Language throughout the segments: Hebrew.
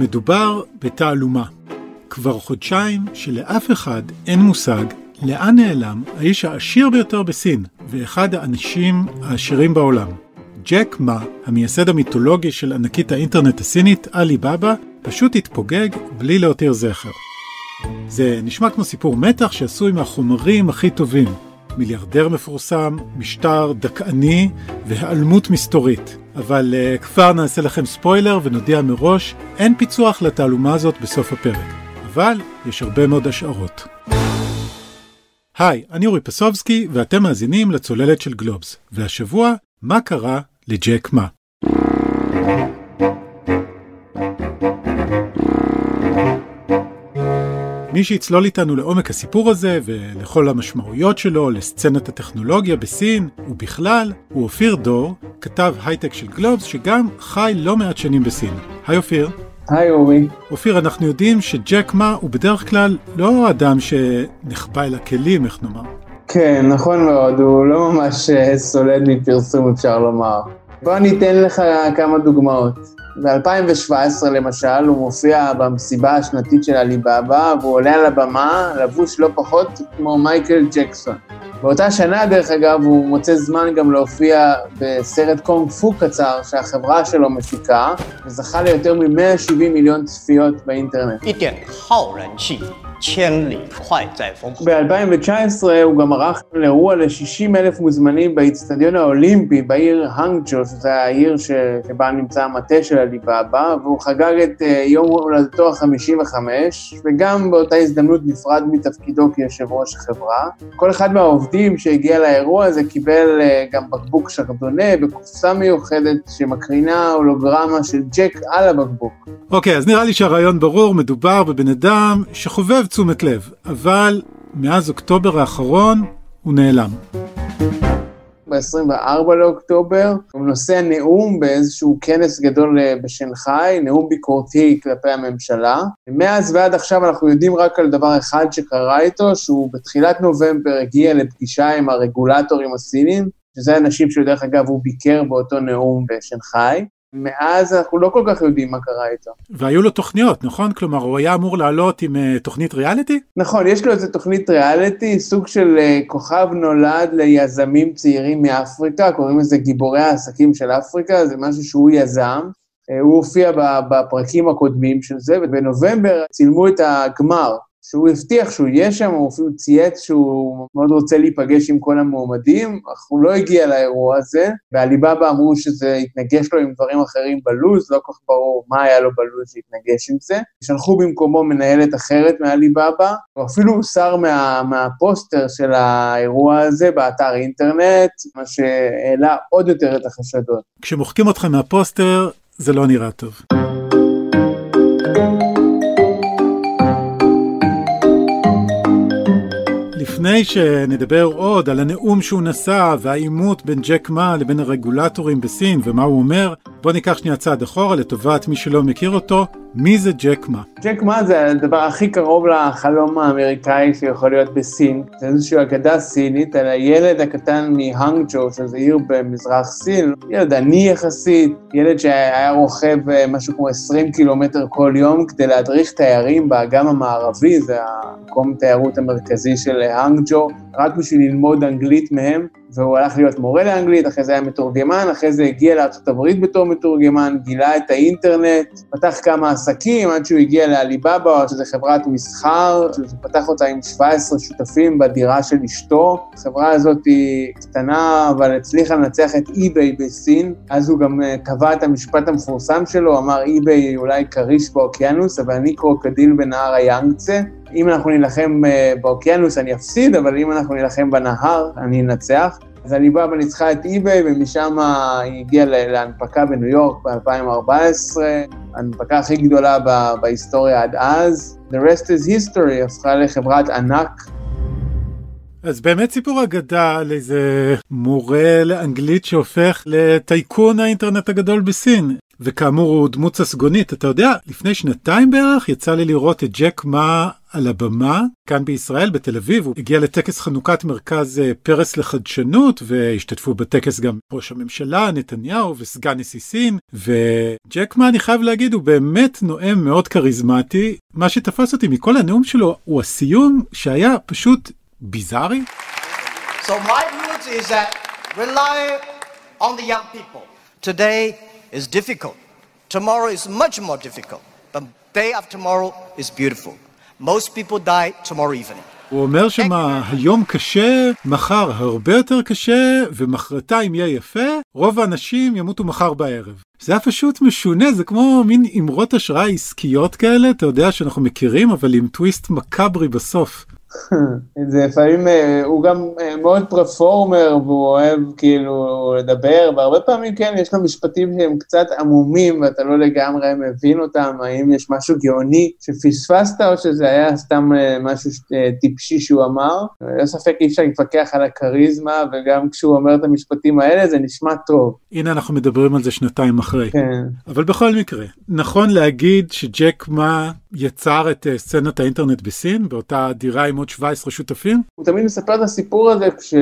מדובר בתעלומה. כבר חודשיים שלאף אחד אין מושג לאן נעלם האיש העשיר ביותר בסין ואחד האנשים העשירים בעולם. ג'ק מה, המייסד המיתולוגי של ענקית האינטרנט הסינית, עלי בבא, פשוט התפוגג בלי להותיר זכר. זה נשמע כמו סיפור מתח שעשוי מהחומרים הכי טובים. מיליארדר מפורסם, משטר דכאני והיעלמות מסתורית. אבל uh, כבר נעשה לכם ספוילר ונודיע מראש, אין פיצוח לתעלומה הזאת בסוף הפרק. אבל יש הרבה מאוד השערות. היי, אני אורי פסובסקי ואתם מאזינים לצוללת של גלובס, והשבוע, מה קרה לג'ק מה? מי שיצלול איתנו לעומק הסיפור הזה ולכל המשמעויות שלו לסצנת הטכנולוגיה בסין ובכלל, הוא אופיר דור, כתב הייטק של גלובס שגם חי לא מעט שנים בסין. היי אופיר. היי אורי. אופיר, אנחנו יודעים שג'ק מה הוא בדרך כלל לא אדם שנחבא אל הכלים, איך נאמר. כן, נכון מאוד, הוא לא ממש אה, סולד מפרסום, אפשר לומר. בוא ניתן לך כמה דוגמאות. ב-2017 למשל, הוא מופיע במסיבה השנתית של עליבאבא, והוא עולה על הבמה לבוש לא פחות כמו מייקל ג'קסון. באותה שנה, דרך אגב, הוא מוצא זמן גם להופיע בסרט קונג פו קצר שהחברה שלו מפיקה, וזכה ליותר מ-170 מיליון צפיות באינטרנט. ב-2019 הוא גם ערך אירוע ל-60 אלף מוזמנים באיצטדיון האולימפי בעיר האנגג'ו, שזו העיר שבה נמצא המטה של הליבאבא, והוא חגג את אה, יום הולדתו ה-55, וגם באותה הזדמנות נפרד מתפקידו כיושב ראש החברה. כל אחד מהעובדים שהגיע לאירוע הזה קיבל אה, גם בקבוק שרדונה בקופסה מיוחדת שמקרינה הולוגרמה של ג'ק על הבקבוק. אוקיי, okay, אז נראה לי שהרעיון ברור, מדובר בבן אדם שחובב תשומת לב, אבל מאז אוקטובר האחרון הוא נעלם. ב-24 לאוקטובר, הוא נושא נאום באיזשהו כנס גדול אה, בשנגחאי, נאום ביקורתי כלפי הממשלה. מאז ועד עכשיו אנחנו יודעים רק על דבר אחד שקרה איתו, שהוא בתחילת נובמבר הגיע לפגישה עם הרגולטורים הסינים, שזה אנשים שדרך אגב הוא ביקר באותו נאום בשנגחאי. מאז אנחנו לא כל כך יודעים מה קרה איתו. והיו לו תוכניות, נכון? כלומר, הוא היה אמור לעלות עם uh, תוכנית ריאליטי? נכון, יש לו איזה תוכנית ריאליטי, סוג של uh, כוכב נולד ליזמים צעירים מאפריקה, קוראים לזה גיבורי העסקים של אפריקה, זה משהו שהוא יזם. Uh, הוא הופיע בפרקים הקודמים של זה, ובנובמבר צילמו את הגמר, שהוא הבטיח שהוא יהיה שם, הוא אפילו צייץ שהוא מאוד רוצה להיפגש עם כל המועמדים, אך הוא לא הגיע לאירוע הזה, ועליבאבא אמרו שזה התנגש לו עם דברים אחרים בלוז, לא כל כך ברור מה היה לו בלוז להתנגש עם זה. שלחו במקומו מנהלת אחרת מעליבאבא, הוא אפילו הוסר מה, מהפוסטר של האירוע הזה באתר אינטרנט, מה שהעלה עוד יותר את החשדות. כשמוחקים אתכם מהפוסטר, זה לא נראה טוב. לפני שנדבר עוד על הנאום שהוא נשא והעימות בין ג'ק מה לבין הרגולטורים בסין ומה הוא אומר, בוא ניקח שנייה צעד אחורה לטובת מי שלא מכיר אותו, מי זה ג'ק מה? ג'ק מה זה הדבר הכי קרוב לחלום האמריקאי שיכול להיות בסין. זה איזושהי אגדה סינית על הילד הקטן מהאנגג'ו, שזה עיר במזרח סין, ילד עני יחסית, ילד שהיה רוכב אה, משהו כמו 20 קילומטר כל יום כדי להדריך תיירים באגם המערבי, זה המקום תיירות המרכזי של האנגג'ו, רק בשביל ללמוד אנגלית מהם. והוא הלך להיות מורה לאנגלית, אחרי זה היה מתורגמן, אחרי זה הגיע לארה"ב בתור מתורגמן, גילה את האינטרנט, פתח כמה עסקים עד שהוא הגיע לעליבאבא, שזו חברת מסחר, שהוא פתח אותה עם 17 שותפים בדירה של אשתו. החברה הזאת היא קטנה, אבל הצליחה לנצח את אי-ביי בסין, אז הוא גם אה, קבע את המשפט המפורסם שלו, אמר אי-ביי אולי כריש באוקיינוס, אבל אני קרוקדיל בנהר היאנגצה. אם אנחנו נילחם אה, באוקיינוס אני אפסיד, אבל אם אנחנו נילחם בנהר אני אנצח. אז עליבאבא ניצחה את אי-ביי, ומשם היא הגיעה להנפקה בניו יורק ב-2014, ההנפקה הכי גדולה בהיסטוריה עד אז. The rest is history, הפכה לחברת ענק. אז באמת סיפור אגדה על איזה מורה לאנגלית שהופך לטייקון האינטרנט הגדול בסין. וכאמור הוא דמות ססגונית. אתה יודע, לפני שנתיים בערך יצא לי לראות את ג'ק מא על הבמה כאן בישראל בתל אביב הוא הגיע לטקס חנוכת מרכז אה, פרס לחדשנות והשתתפו בטקס גם ראש הממשלה נתניהו וסגן נשיא סין וג'ק מא אני חייב להגיד הוא באמת נואם מאוד כריזמטי מה שתפס אותי מכל הנאום שלו הוא הסיום שהיה פשוט ביזארי. So my view is that rely on the young people. Today is difficult. Tomorrow is much more difficult. But day after tomorrow is beautiful. Most people die tomorrow evening. הוא אומר שמה היום קשה, מחר הרבה יותר קשה, ומחרתיים יהיה יפה, רוב האנשים ימותו מחר בערב. זה היה פשוט משונה, זה כמו מין אמרות השראה עסקיות כאלה, אתה יודע שאנחנו מכירים, אבל עם טוויסט מקאברי בסוף. זה לפעמים, אה, הוא גם אה, מאוד פרפורמר והוא אוהב כאילו לדבר, והרבה פעמים כן, יש לו משפטים שהם קצת עמומים ואתה לא לגמרי מבין אותם, האם יש משהו גאוני שפספסת או שזה היה סתם אה, משהו טיפשי שהוא אמר. ללא ספק אי אפשר להתווכח על הכריזמה, וגם כשהוא אומר את המשפטים האלה זה נשמע טוב. הנה אנחנו מדברים על זה שנתיים אחרי. כן. אבל בכל מקרה, נכון להגיד שג'ק מה יצר את סצנת האינטרנט בסין, באותה דירה עם עוד 17 שותפים? הוא תמיד מספר את הסיפור הזה כש...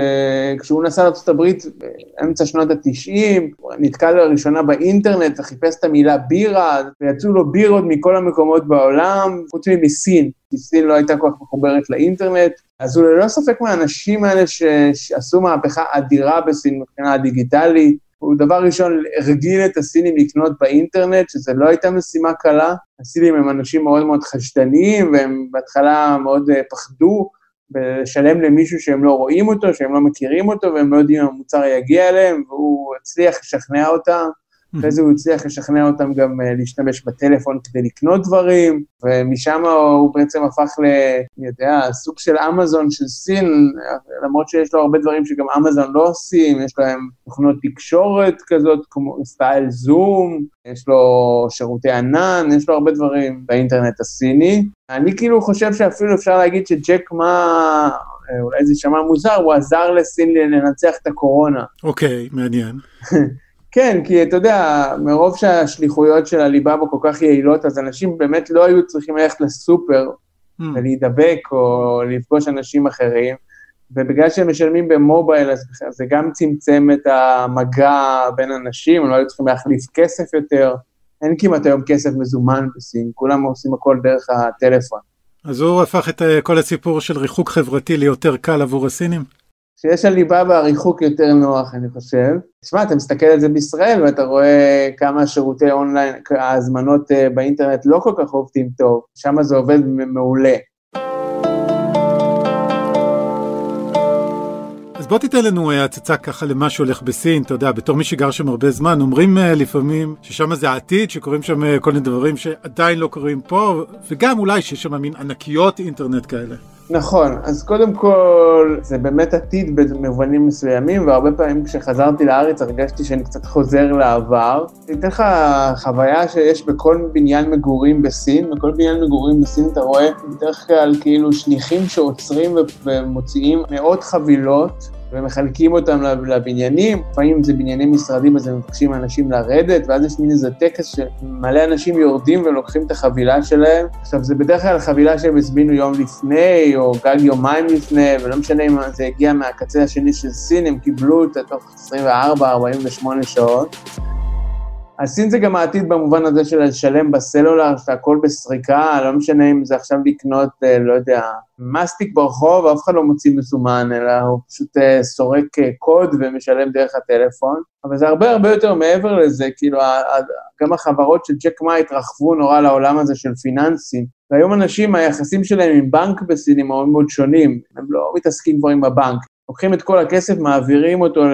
כשהוא נסע הברית באמצע שנות ה-90, הוא נתקע לראשונה באינטרנט וחיפש את המילה בירה, ויצאו לו בירות מכל המקומות בעולם, חוץ ממסין, כי סין לא הייתה כל כך מחוברת לאינטרנט. אז הוא ללא ספק מהאנשים האלה ש... שעשו מהפכה אדירה בסין מבחינה דיגיטלית. הוא דבר ראשון הרגיל את הסינים לקנות באינטרנט, שזה לא הייתה משימה קלה. הסינים הם אנשים מאוד מאוד חשדניים, והם בהתחלה מאוד אה, פחדו לשלם למישהו שהם לא רואים אותו, שהם לא מכירים אותו, והם לא יודעים אם המוצר יגיע אליהם, והוא הצליח לשכנע אותם. אחרי זה הוא הצליח לשכנע אותם גם אה, להשתמש בטלפון כדי לקנות דברים, ומשם הוא בעצם הפך ל... אני יודע, סוג של אמזון של סין, למרות שיש לו הרבה דברים שגם אמזון לא עושים, יש להם תוכנות תקשורת כזאת, כמו סטייל זום, יש לו שירותי ענן, יש לו הרבה דברים באינטרנט הסיני. אני כאילו חושב שאפילו אפשר להגיד שג'ק מה... אה, אולי זה יישמע מוזר, הוא עזר לסין לנצח את הקורונה. אוקיי, מעניין. כן, כי אתה יודע, מרוב שהשליחויות של הליבאבא כל כך יעילות, אז אנשים באמת לא היו צריכים ללכת לסופר mm. ולהידבק או לפגוש אנשים אחרים, ובגלל שהם משלמים במובייל, אז זה גם צמצם את המגע בין אנשים, הם לא היו צריכים להחליף כסף יותר. אין כמעט היום כסף מזומן בסין, כולם עושים הכל דרך הטלפון. אז הוא הפך את אה, כל הסיפור של ריחוק חברתי ליותר קל עבור הסינים? שיש הליבה והריחוק יותר נוח, אני חושב. תשמע, אתה מסתכל על זה בישראל ואתה רואה כמה שירותי אונליין, ההזמנות אה, באינטרנט לא כל כך עובדים טוב, שם זה עובד מעולה. אז בוא תיתן לנו אה, הצצה ככה למה שהולך בסין, אתה יודע, בתור מי שגר שם הרבה זמן, אומרים אה, לפעמים ששם זה העתיד, שקורים שם כל מיני דברים שעדיין לא קורים פה, וגם אולי שיש שם מין ענקיות אינטרנט כאלה. נכון, אז קודם כל זה באמת עתיד במובנים מסוימים, והרבה פעמים כשחזרתי לארץ הרגשתי שאני קצת חוזר לעבר. אני אתן לך חוויה שיש בכל בניין מגורים בסין, בכל בניין מגורים בסין אתה רואה בדרך כלל כאילו שליחים שעוצרים ומוציאים מאות חבילות ומחלקים אותם לבניינים, לפעמים זה בנייני משרדים אז הם מבקשים מאנשים לרדת, ואז יש מין איזה טקס שמלא אנשים יורדים ולוקחים את החבילה שלהם. עכשיו זה בדרך כלל חבילה שהם הזמינו יום לפני, או גג יומיים לפני, ולא משנה אם זה הגיע מהקצה השני של סין, הם קיבלו אותה תוך 24-48 שעות. אז סין זה גם העתיד במובן הזה של לשלם בסלולר, שהכל בסריקה, לא משנה אם זה עכשיו לקנות, אה, לא יודע, מסטיק ברחוב, אף אחד לא מוציא מזומן, אלא הוא פשוט אה, סורק אה, קוד ומשלם דרך הטלפון. אבל זה הרבה הרבה יותר מעבר לזה, כאילו, גם החברות של ג'ק מה התרחבו נורא לעולם הזה של פיננסים. והיום אנשים, היחסים שלהם עם בנק בסין הם מאוד מאוד שונים, הם לא מתעסקים כבר עם הבנק. לוקחים את כל הכסף, מעבירים אותו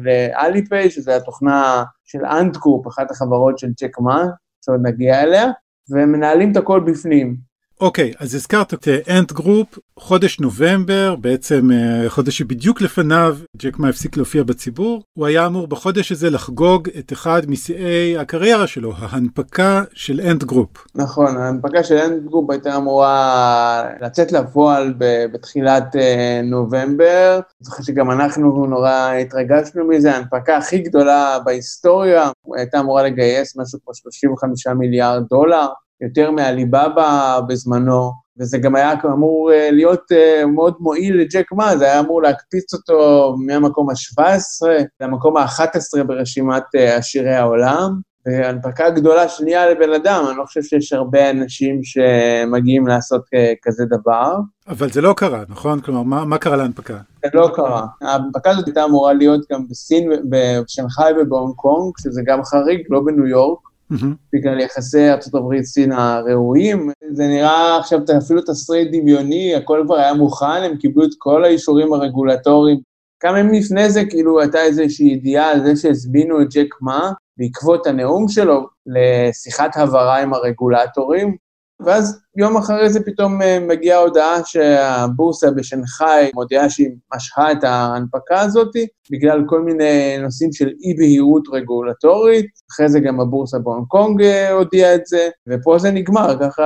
לאליפיי, שזו התוכנה של אנט גרופ, אחת החברות של ג'ק מה, שעוד נגיע אליה, ומנהלים את הכל בפנים. אוקיי, אז הזכרת את אנט גרופ, חודש נובמבר, בעצם אה, חודש שבדיוק לפניו ג'ק מה הפסיק להופיע בציבור, הוא היה אמור בחודש הזה לחגוג את אחד משיאי הקריירה שלו, ההנפקה של אנט גרופ. נכון, ההנפקה של אנט גרופ הייתה אמורה לצאת לפועל בתחילת אה, נובמבר, אני זוכר שגם אנחנו נורא התרגשנו מזה, ההנפקה הכי גדולה בהיסטוריה, הייתה אמורה לגייס משהו כמו 35 מיליארד דולר. יותר מעליבאבא בזמנו, וזה גם היה אמור אה, להיות אה, מאוד מועיל לג'ק מה, זה היה אמור להקפיץ אותו מהמקום ה-17 למקום ה-11 ברשימת אה, עשירי העולם. והנפקה גדולה שנייה לבן אדם, אני לא חושב שיש הרבה אנשים שמגיעים לעשות כזה דבר. אבל זה לא קרה, נכון? כלומר, מה, מה קרה להנפקה? זה לא קרה. ההנפקה הזאת הייתה אמורה להיות גם בסין, בשנגחאי ובהונג קונג, שזה גם חריג, לא בניו יורק. Mm-hmm. בגלל יחסי ארה"ב-סין הראויים. זה נראה עכשיו אפילו תסריט דמיוני, הכל כבר היה מוכן, הם קיבלו את כל האישורים הרגולטוריים. כמה ימים לפני זה, כאילו, הייתה איזושהי ידיעה על זה שהזמינו את ג'ק מה, בעקבות הנאום שלו, לשיחת הבהרה עם הרגולטורים, ואז יום אחרי זה פתאום אה, מגיעה הודעה שהבורסה בשנגחאי מודיעה שהיא משכה את ההנפקה הזאת בגלל כל מיני נושאים של אי-בהירות רגולטורית. אחרי זה גם הבורסה בהונג קונג אה, הודיעה את זה, ופה זה נגמר, ככה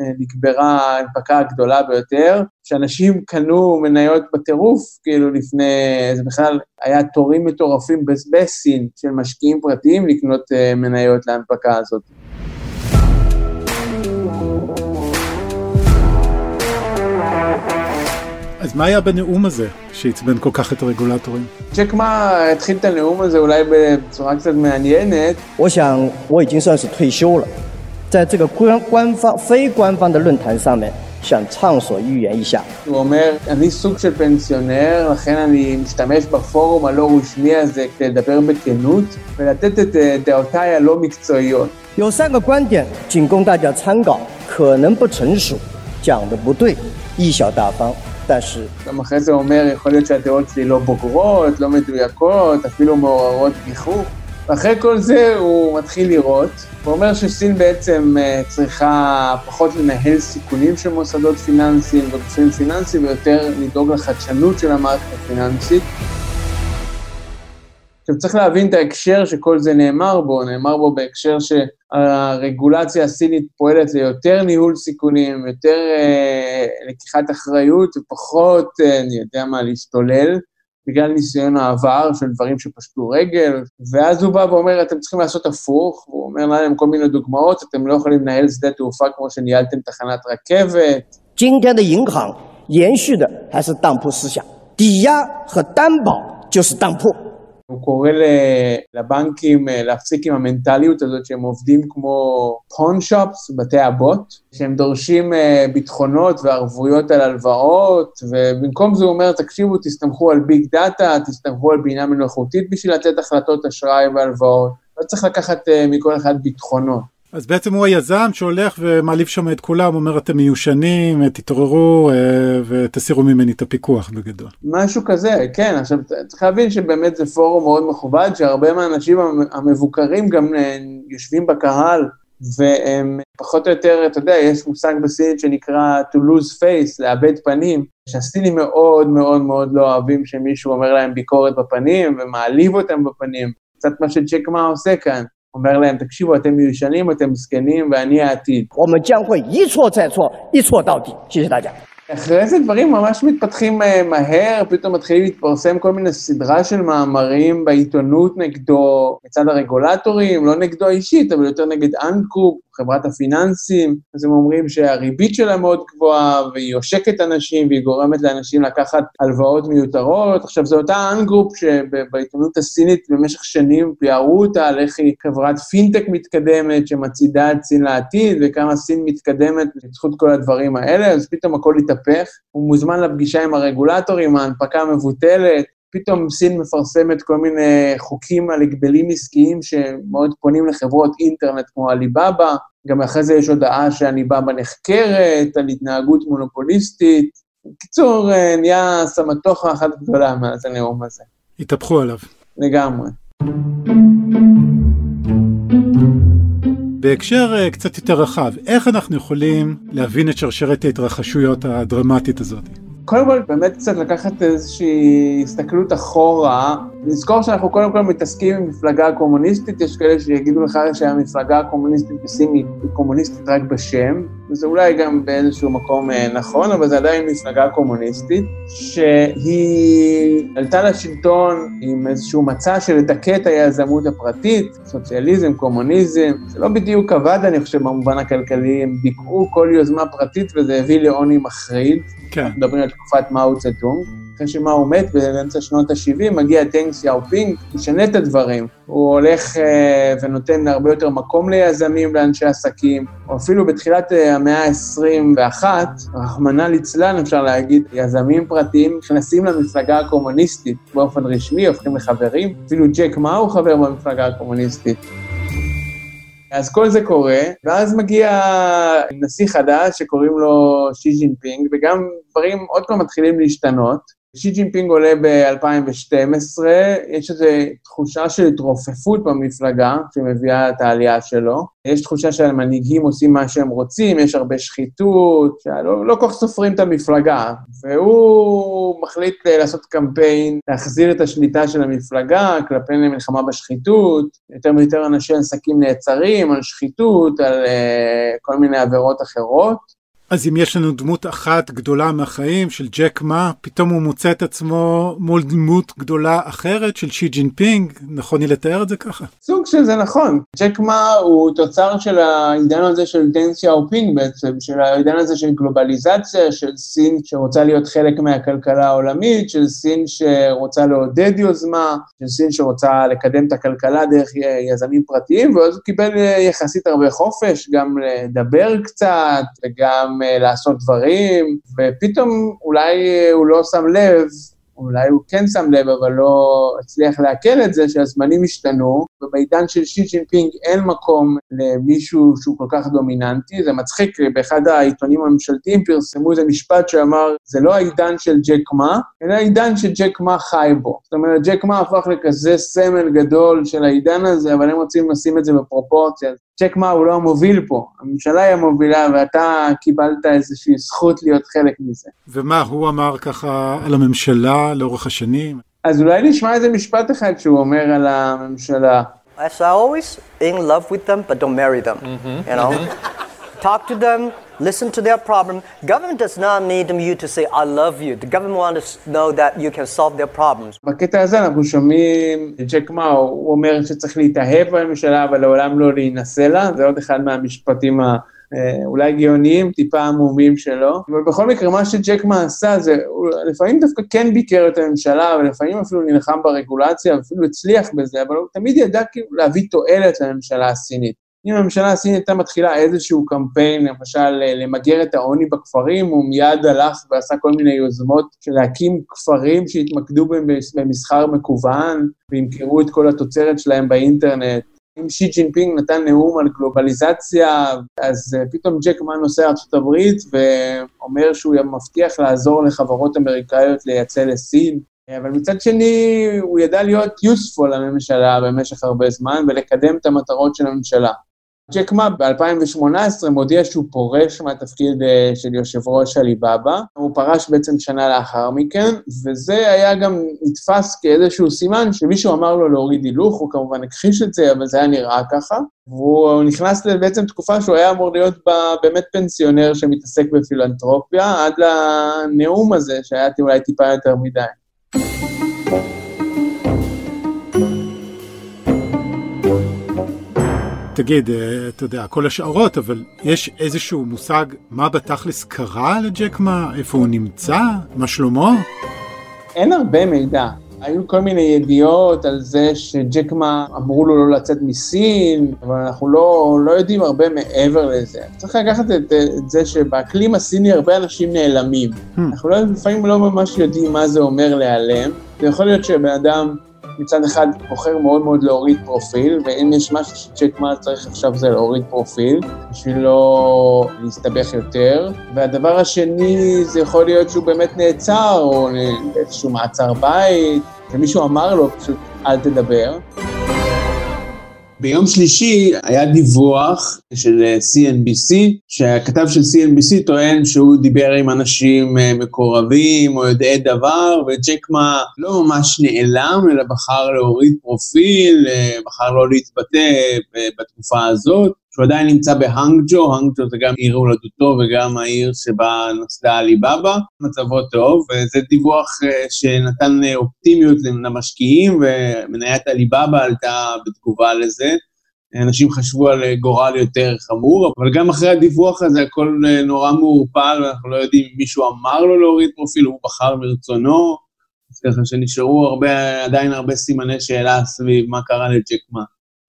אה, נקברה ההנפקה הגדולה ביותר, שאנשים קנו מניות בטירוף, כאילו לפני, זה בכלל היה תורים מטורפים בסין של משקיעים פרטיים לקנות מניות להנפקה הזאת. אז מה היה בנאום הזה שעצבן כל כך את הרגולטורים? צ'ק מה התחיל את הנאום הזה אולי בצורה קצת מעניינת. 我想我已经算是退休了，在这个官官方非官方的论坛上面。想畅所欲言一下。הוא אומר, אני סוג של פנסיונר, לכן אני משתמש בפורום הלא רשמי הזה כדי לדבר בכנות ולתת את דעותיי הלא מקצועיות. 有三个观点仅供大家参考，可能不成熟，讲的不对，贻笑大方。 גם אחרי זה אומר, יכול להיות שהדעות שלי לא בוגרות, לא מדויקות, אפילו מעוררות גיחוך. ואחרי כל זה הוא מתחיל לראות, ואומר שסין בעצם אה, צריכה פחות לנהל סיכונים של מוסדות פיננסיים וגופים פיננסיים, ויותר לדאוג לחדשנות של המערכת הפיננסית. עכשיו צריך להבין את ההקשר שכל זה נאמר בו, נאמר בו בהקשר שהרגולציה הסינית פועלת ליותר ניהול סיכונים, יותר אה, לקיחת אחריות ופחות, אה, אני יודע מה, להשתולל, בגלל ניסיון העבר של דברים שפשטו רגל, ואז הוא בא ואומר, אתם צריכים לעשות הפוך, הוא אומר להם כל מיני דוגמאות, אתם לא יכולים לנהל שדה תעופה כמו שניהלתם תחנת רכבת. 今天的银行延续的还是当铺思想，抵押和担保就是当铺。 הוא קורא לבנקים אה, להפסיק עם המנטליות הזאת שהם עובדים כמו פון שופס, בתי אבות, שהם דורשים אה, ביטחונות וערבויות על הלוואות, ובמקום זה הוא אומר, תקשיבו, תסתמכו על ביג דאטה, תסתמכו על בינה מלאכותית בשביל לתת החלטות אשראי והלוואות. לא צריך לקחת אה, מכל אחד ביטחונות. אז בעצם הוא היזם שהולך ומעליב שם את כולם, אומר אתם מיושנים, תתעוררו אה, ותסירו ממני את הפיקוח בגדול. משהו כזה, כן, עכשיו צריך להבין שבאמת זה פורום מאוד מכובד, שהרבה מהאנשים המבוקרים גם אה, יושבים בקהל, והם פחות או יותר, אתה יודע, יש מושג בסינית שנקרא to lose face, לאבד פנים, שהסינים מאוד מאוד מאוד לא אוהבים שמישהו אומר להם ביקורת בפנים ומעליב אותם בפנים, קצת מה שג'ק מה עושה כאן. אומר להם, תקשיבו, אתם מיושנים, אתם זקנים, ואני העתיד. אחרי זה דברים ממש מתפתחים אה, מהר, פתאום מתחילים להתפרסם כל מיני סדרה של מאמרים בעיתונות נגדו, מצד הרגולטורים, לא נגדו אישית, אבל יותר נגד אנט גרופ, חברת הפיננסים, אז הם אומרים שהריבית שלה מאוד גבוהה, והיא עושקת אנשים, והיא גורמת לאנשים לקחת הלוואות מיותרות. עכשיו, זו אותה אנט גרופ שבעיתונות הסינית במשך שנים פיארו אותה על איך היא חברת פינטק מתקדמת, שמצעידה את סין לעתיד, וכמה סין מתקדמת בזכות כל הדברים האלה, אז פתאום הכל התהפך. הוא מוזמן לפגישה עם הרגולטורים, ההנפקה מבוטלת, פתאום סין מפרסמת כל מיני חוקים על הגבלים עסקיים שמאוד פונים לחברות אינטרנט כמו עליבאבא, גם אחרי זה יש הודעה שעליבאבא נחקרת על התנהגות מונופוליסטית. בקיצור, אה, נהיה סמטוחה אחת גדולה מאז הנאום הזה. התהפכו עליו. לגמרי. בהקשר אה, קצת יותר רחב, איך אנחנו יכולים להבין את שרשרת ההתרחשויות הדרמטית הזאת? קודם כל, באמת קצת לקחת איזושהי הסתכלות אחורה, לזכור שאנחנו קודם כל מתעסקים עם מפלגה קומוניסטית, יש כאלה שיגידו לך שהמפלגה הקומוניסטית בסין היא קומוניסטית רק בשם, וזה אולי גם באיזשהו מקום אה, נכון, אבל זה עדיין מפלגה קומוניסטית, שהיא עלתה לשלטון עם איזשהו מצע של לדכא את היזמות הפרטית, סוציאליזם, קומוניזם, זה לא בדיוק עבד, אני חושב, במובן הכלכלי, הם דיכאו כל יוזמה פרטית וזה הביא לעוני מחריד. כן. מדברים על תקופת מאו צטונג. אחרי שמאו מת באמצע שנות ה-70, מגיע דנג סיאופינג, משנה את הדברים. הוא הולך אה, ונותן הרבה יותר מקום ליזמים, לאנשי עסקים, או אפילו בתחילת אה, המאה ה-21, רחמנא ליצלן, אפשר להגיד, יזמים פרטיים נכנסים למפלגה הקומוניסטית באופן רשמי, הופכים לחברים, אפילו ג'ק מה חבר במפלגה הקומוניסטית. אז כל זה קורה, ואז מגיע נשיא חדש שקוראים לו שי ג'ינפינג, וגם דברים עוד פעם מתחילים להשתנות. שי ג'ינפינג עולה ב-2012, יש איזו תחושה של התרופפות במפלגה שמביאה את העלייה שלו. יש תחושה שהמנהיגים עושים מה שהם רוצים, יש הרבה שחיתות, שלא לא כל כך סופרים את המפלגה. והוא מחליט לעשות קמפיין, להחזיר את השליטה של המפלגה, כלפי מלחמה בשחיתות, יותר ויותר אנשי עסקים נעצרים על שחיתות, על אה, כל מיני עבירות אחרות. אז אם יש לנו דמות אחת גדולה מהחיים של ג'ק מה, פתאום הוא מוצא את עצמו מול דמות גדולה אחרת של שי ג'ינפינג, נכון לי לתאר את זה ככה? סוג של זה נכון. ג'ק מה הוא תוצר של העידן הזה של דנג סיאופינג בעצם, של העידן הזה של גלובליזציה, של סין שרוצה להיות חלק מהכלכלה העולמית, של סין שרוצה לעודד יוזמה, של סין שרוצה לקדם את הכלכלה דרך יזמים פרטיים, ואז הוא קיבל יחסית הרבה חופש, גם לדבר קצת, וגם לעשות דברים, ופתאום אולי הוא לא שם לב, אולי הוא כן שם לב, אבל לא הצליח לעכל את זה, שהזמנים השתנו, ובעידן של שי ג'ינפינג אין מקום למישהו שהוא כל כך דומיננטי. זה מצחיק, באחד העיתונים הממשלתיים פרסמו איזה משפט שאמר, זה לא העידן של ג'ק מה, אלא העידן שג'ק מה חי בו. זאת אומרת, ג'ק מה הפך לכזה סמל גדול של העידן הזה, אבל הם רוצים לשים את זה בפרופורציה. צ'ק מה, הוא לא המוביל פה, הממשלה היא המובילה, ואתה קיבלת איזושהי זכות להיות חלק מזה. ומה, הוא אמר ככה על הממשלה לאורך השנים? אז אולי נשמע איזה משפט אחד שהוא אומר על הממשלה. As I always in love with them, but don't marry them, mm-hmm. you know? Mm-hmm. Talk to them, listen to their problem. Government does not need you to say, I love you. The government wants to know that you can solve their problems. בקטע הזה אנחנו שומעים את ג'ק מאו, הוא אומר שצריך להתאהב בממשלה, אבל לעולם לא להינשא לה, זה עוד אחד מהמשפטים ה... אולי גאוניים, טיפה עמומים שלו, אבל בכל מקרה, מה שג'ק מה עשה זה, הוא לפעמים דווקא כן ביקר את הממשלה, ולפעמים אפילו נלחם ברגולציה, ואפילו הצליח בזה, אבל הוא תמיד ידע כאילו להביא תועלת לממשלה הסינית. אם הממשלה הסינית הייתה מתחילה איזשהו קמפיין, למשל למגר את העוני בכפרים, הוא מיד הלך ועשה כל מיני יוזמות של להקים כפרים שהתמקדו במסחר מקוון, וימכרו את כל התוצרת שלהם באינטרנט. אם שי ג'ינפינג נתן נאום על גלובליזציה, אז פתאום ג'ק מה נוסע הברית ואומר שהוא מבטיח לעזור לחברות אמריקאיות לייצא לסין. אבל מצד שני, הוא ידע להיות useful לממשלה במשך הרבה זמן ולקדם את המטרות של הממשלה. ג'ק מה ב-2018 מודיע שהוא פורש מהתפקיד אה, של יושב ראש עליבאבא, הוא פרש בעצם שנה לאחר מכן, וזה היה גם נתפס כאיזשהו סימן שמישהו אמר לו להוריד הילוך, הוא כמובן הכחיש את זה, אבל זה היה נראה ככה, והוא נכנס לבעצם תקופה שהוא היה אמור להיות בה באמת פנסיונר שמתעסק בפילנטרופיה, עד לנאום הזה, שהיה אולי טיפה יותר מדי. תגיד, אה, אתה יודע, כל השערות, אבל יש איזשהו מושג מה בתכלס קרה לג'ק מה? איפה הוא נמצא? מה שלמה? אין הרבה מידע. היו כל מיני ידיעות על זה שג'ק מה אמרו לו לא לצאת מסין, אבל אנחנו לא, לא יודעים הרבה מעבר לזה. צריך לקחת את, את זה שבאקלים הסיני הרבה אנשים נעלמים. Hmm. אנחנו לא, לפעמים לא ממש יודעים מה זה אומר להיעלם. זה יכול להיות שבן אדם מצד אחד בוחר מאוד מאוד להוריד פרופיל, ואם יש משהו שצ'ק מה צריך עכשיו זה להוריד פרופיל, בשביל לא להסתבך יותר. והדבר השני, זה יכול להיות שהוא באמת נעצר, או איזשהו מעצר בית, ומישהו אמר לו פשוט אל תדבר. ביום שלישי היה דיווח של CNBC, שהכתב של CNBC טוען שהוא דיבר עם אנשים אה, מקורבים או יודעי דבר, וג'קמה לא ממש נעלם, אלא בחר להוריד פרופיל, אה, בחר לא להתבטא אה, בתקופה הזאת. שהוא עדיין נמצא בהאנגג'ו, האנגג'ו זה גם עיר הולדתו וגם העיר שבה נוסדה עליבאבא, מצבו טוב, וזה דיווח שנתן אופטימיות למשקיעים, ומניית עליבאבא עלתה בתגובה לזה. אנשים חשבו על גורל יותר חמור, אבל גם אחרי הדיווח הזה הכל נורא מעורפל, ואנחנו לא יודעים אם מישהו אמר לו להוריד פרופיל, הוא בחר מרצונו, אז ככה שנשארו הרבה, עדיין הרבה סימני שאלה סביב מה קרה לג'ק.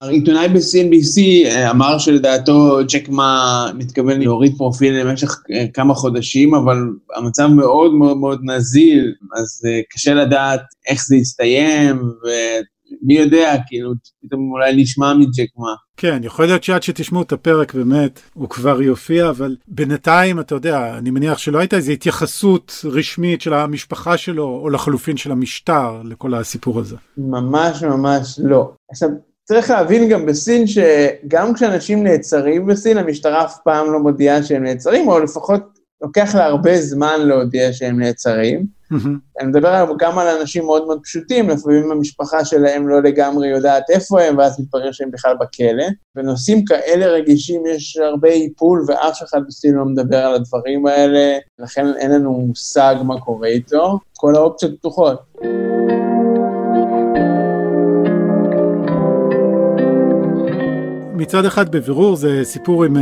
העיתונאי ב-CNBC אה, אמר שלדעתו ג'ק מה מתכוון להוריד פרופיל למשך אה, כמה חודשים, אבל המצב מאוד מאוד מאוד נזיל, אז אה, קשה לדעת איך זה יסתיים, ומי יודע, כאילו, פתאום אולי נשמע מג'ק מה. כן, יכול להיות שעד שתשמעו את הפרק באמת, הוא כבר יופיע, אבל בינתיים, אתה יודע, אני מניח שלא הייתה איזו התייחסות רשמית של המשפחה שלו, או לחלופין של המשטר, לכל הסיפור הזה. ממש ממש לא. עכשיו, צריך להבין גם בסין שגם כשאנשים נעצרים בסין, המשטרה אף פעם לא מודיעה שהם נעצרים, או לפחות לוקח לה הרבה זמן להודיע שהם נעצרים. אני מדבר גם על אנשים מאוד מאוד פשוטים, לפעמים המשפחה שלהם לא לגמרי יודעת איפה הם, ואז מתברר שהם בכלל בכלא. בנושאים כאלה רגישים יש הרבה איפול, ואף אחד בסין לא מדבר על הדברים האלה, לכן אין לנו מושג מה קורה איתו. כל האופציות פתוחות. מצד אחד בבירור זה סיפור עם uh,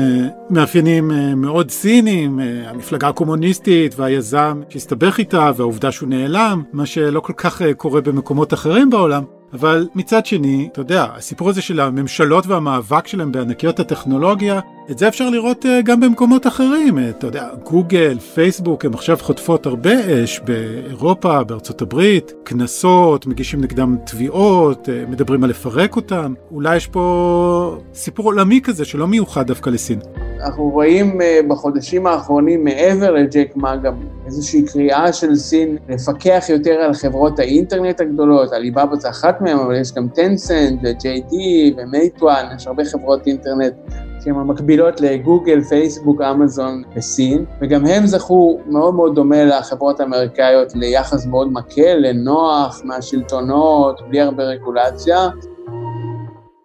מאפיינים uh, מאוד ציניים, uh, המפלגה הקומוניסטית והיזם שהסתבך איתה והעובדה שהוא נעלם, מה שלא כל כך קורה במקומות אחרים בעולם. אבל מצד שני, אתה יודע, הסיפור הזה של הממשלות והמאבק שלהם בענקיות הטכנולוגיה, את זה אפשר לראות uh, גם במקומות אחרים. Uh, אתה יודע, גוגל, פייסבוק, הם עכשיו חוטפות הרבה אש באירופה, בארצות הברית, קנסות, מגישים נגדם תביעות, uh, מדברים על לפרק אותם. אולי יש פה סיפור עולמי כזה שלא מיוחד דווקא לסין. אנחנו רואים בחודשים האחרונים מעבר לג'ק מה גם איזושהי קריאה של סין לפקח יותר על חברות האינטרנט הגדולות, עליבאבא זה אחת מהן, אבל יש גם טנסנט ו-JD ומייטואן, יש הרבה חברות אינטרנט שהן המקבילות לגוגל, פייסבוק, אמזון בסין, וגם הם זכו מאוד מאוד דומה לחברות האמריקאיות ליחס מאוד מקל, נוח, מהשלטונות, בלי הרבה רגולציה.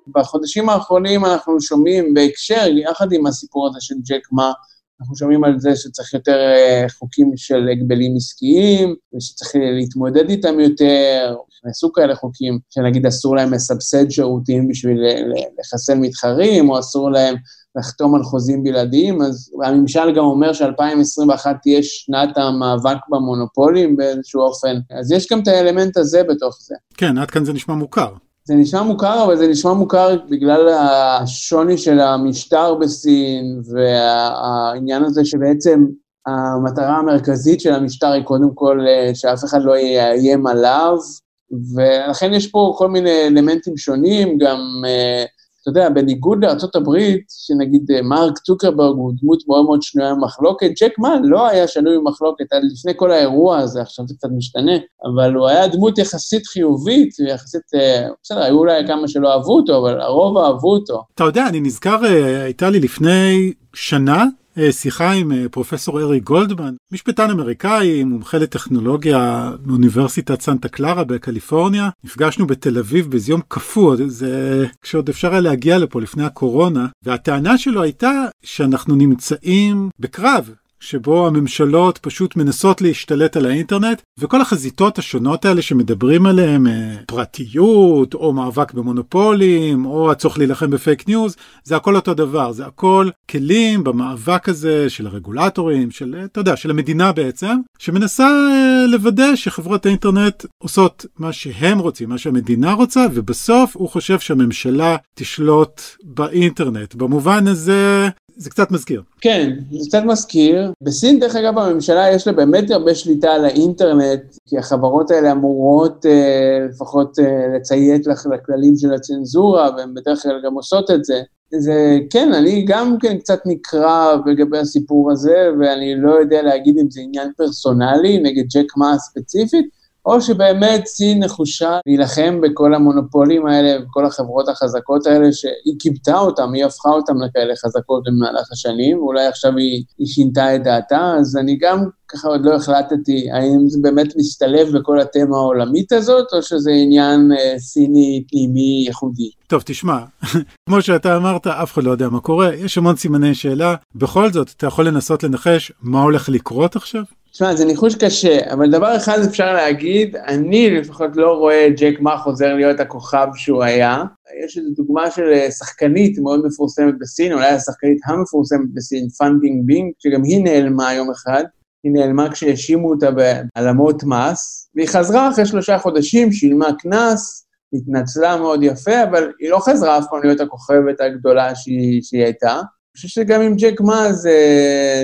בחודשים האחרונים אנחנו שומעים בהקשר, יחד עם הסיפור הזה של ג'ק מה, אנחנו שומעים על זה שצריך יותר אה, חוקים של הגבלים עסקיים, ושצריך להתמודד איתם יותר, נכנסו כאלה חוקים שנגיד אסור להם לסבסד שירותים בשביל לחסן מתחרים, או אסור להם לחתום על חוזים בלעדיים, אז הממשל גם אומר ש-2021 תהיה שנת המאבק במונופולים באיזשהו אופן, אז יש גם את האלמנט הזה בתוך זה. כן, עד כאן זה נשמע מוכר. זה נשמע מוכר, אבל זה נשמע מוכר בגלל השוני של המשטר בסין, והעניין הזה שבעצם המטרה המרכזית של המשטר היא קודם כל אה, שאף אחד לא יאיים עליו, ולכן יש פה כל מיני אלמנטים שונים, גם אה, אתה יודע, בניגוד לארה"ב, שנגיד אה, מרק צוקרברג הוא דמות מאוד מאוד שנויה במחלוקת, ג'ק מן לא היה שנוי במחלוקת עד לפני כל האירוע הזה, עכשיו זה קצת משתנה, אבל הוא היה דמות יחסית חיובית, ויחסית, אה, בסדר, היו אולי כמה שלא אהבו אותו, אבל הרוב אהבו אותו. אתה יודע, אני נזכר, אה, הייתה לי לפני שנה, שיחה עם אה, פרופסור ארי גולדמן, משפטן אמריקאי, מומחה לטכנולוגיה מאוניברסיטת סנטה קלרה בקליפורניה. נפגשנו בתל אביב באיזה יום קפוא, זה כשעוד אפשר היה להגיע לפה לפני הקורונה, והטענה שלו הייתה שאנחנו נמצאים בקרב שבו הממשלות פשוט מנסות להשתלט על האינטרנט, וכל החזיתות השונות האלה שמדברים עליהן, אה, פרטיות, או מאבק במונופולים, או הצורך להילחם בפייק ניוז, זה הכל אותו דבר, זה הכל כלים במאבק הזה של הרגולטורים, של, אה, אתה יודע, של המדינה בעצם, שמנסה אה, לוודא שחברות האינטרנט עושות מה שהם רוצים, מה שהמדינה רוצה, ובסוף הוא חושב שהממשלה תשלוט באינטרנט. במובן הזה, זה קצת מזכיר. כן, זה קצת מזכיר. בסין, דרך אגב, הממשלה יש לה באמת הרבה שליטה על האינטרנט, כי החברות האלה אמורות אה, לפחות אה, לציית לכללים של הצנזורה, והן בדרך כלל גם עושות את זה. זה, כן, אני גם כן קצת נקרא לגבי הסיפור הזה, ואני לא יודע להגיד אם זה עניין פרסונלי נגד ג'ק מה ספציפית, או שבאמת סין נחושה להילחם בכל המונופולים האלה, בכל החברות החזקות האלה, שהיא כיבתה אותם, היא הפכה אותם לכאלה חזקות במהלך השנים, ואולי עכשיו היא, היא שינתה את דעתה, אז אני גם ככה עוד לא החלטתי האם זה באמת משתלב בכל התמה העולמית הזאת, או שזה עניין אה, סיני פנימי ייחודי. טוב, תשמע, כמו שאתה אמרת, אף אחד לא יודע מה קורה, יש המון סימני שאלה. בכל זאת, אתה יכול לנסות לנחש מה הולך לקרות עכשיו? תשמע, זה ניחוש קשה, אבל דבר אחד אפשר להגיד, אני לפחות לא רואה את ג'ק מה חוזר להיות הכוכב שהוא היה. יש איזו דוגמה של אה, שחקנית מאוד מפורסמת בסין, אולי השחקנית המפורסמת בסין, פאן בינג בינג, שגם היא נעלמה יום אחד. היא נעלמה כשהאשימו אותה בהעלמות מס, והיא חזרה אחרי שלושה חודשים, שילמה קנס, התנצלה מאוד יפה, אבל היא לא חזרה אף פעם להיות הכוכבת הגדולה שהיא, שהיא הייתה. אני חושב שגם עם ג'ק מה זה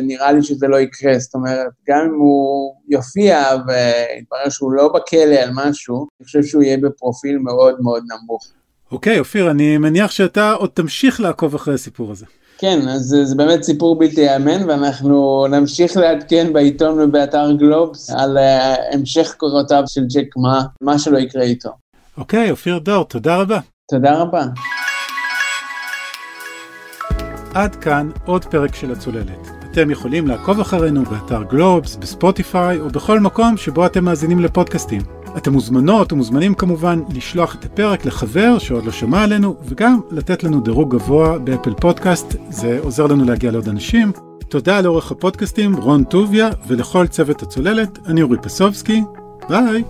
נראה לי שזה לא יקרה, זאת אומרת, גם אם הוא יופיע ויתברר שהוא לא בכלא על משהו, אני חושב שהוא יהיה בפרופיל מאוד מאוד נמוך. אוקיי, אופיר, אני מניח שאתה עוד תמשיך לעקוב אחרי הסיפור הזה. כן, אז זה, באמת סיפור בלתי ייאמן, ואנחנו נמשיך לעדכן בעיתון ובאתר גלובס על uh, המשך קורותיו של ג'ק מה, מה שלא יקרה איתו. אוקיי, אופיר דור, תודה רבה. תודה רבה. עד כאן עוד פרק של הצוללת. אתם יכולים לעקוב אחרינו באתר גלובס, בספוטיפיי או בכל מקום שבו אתם מאזינים לפודקאסטים. אתם מוזמנות ומוזמנים כמובן לשלוח את הפרק לחבר שעוד לא שמע עלינו, וגם לתת לנו דירוג גבוה באפל פודקאסט, זה עוזר לנו להגיע לעוד אנשים. תודה לעורך הפודקאסטים רון טוביה ולכל צוות הצוללת, אני אורי פסובסקי, ביי!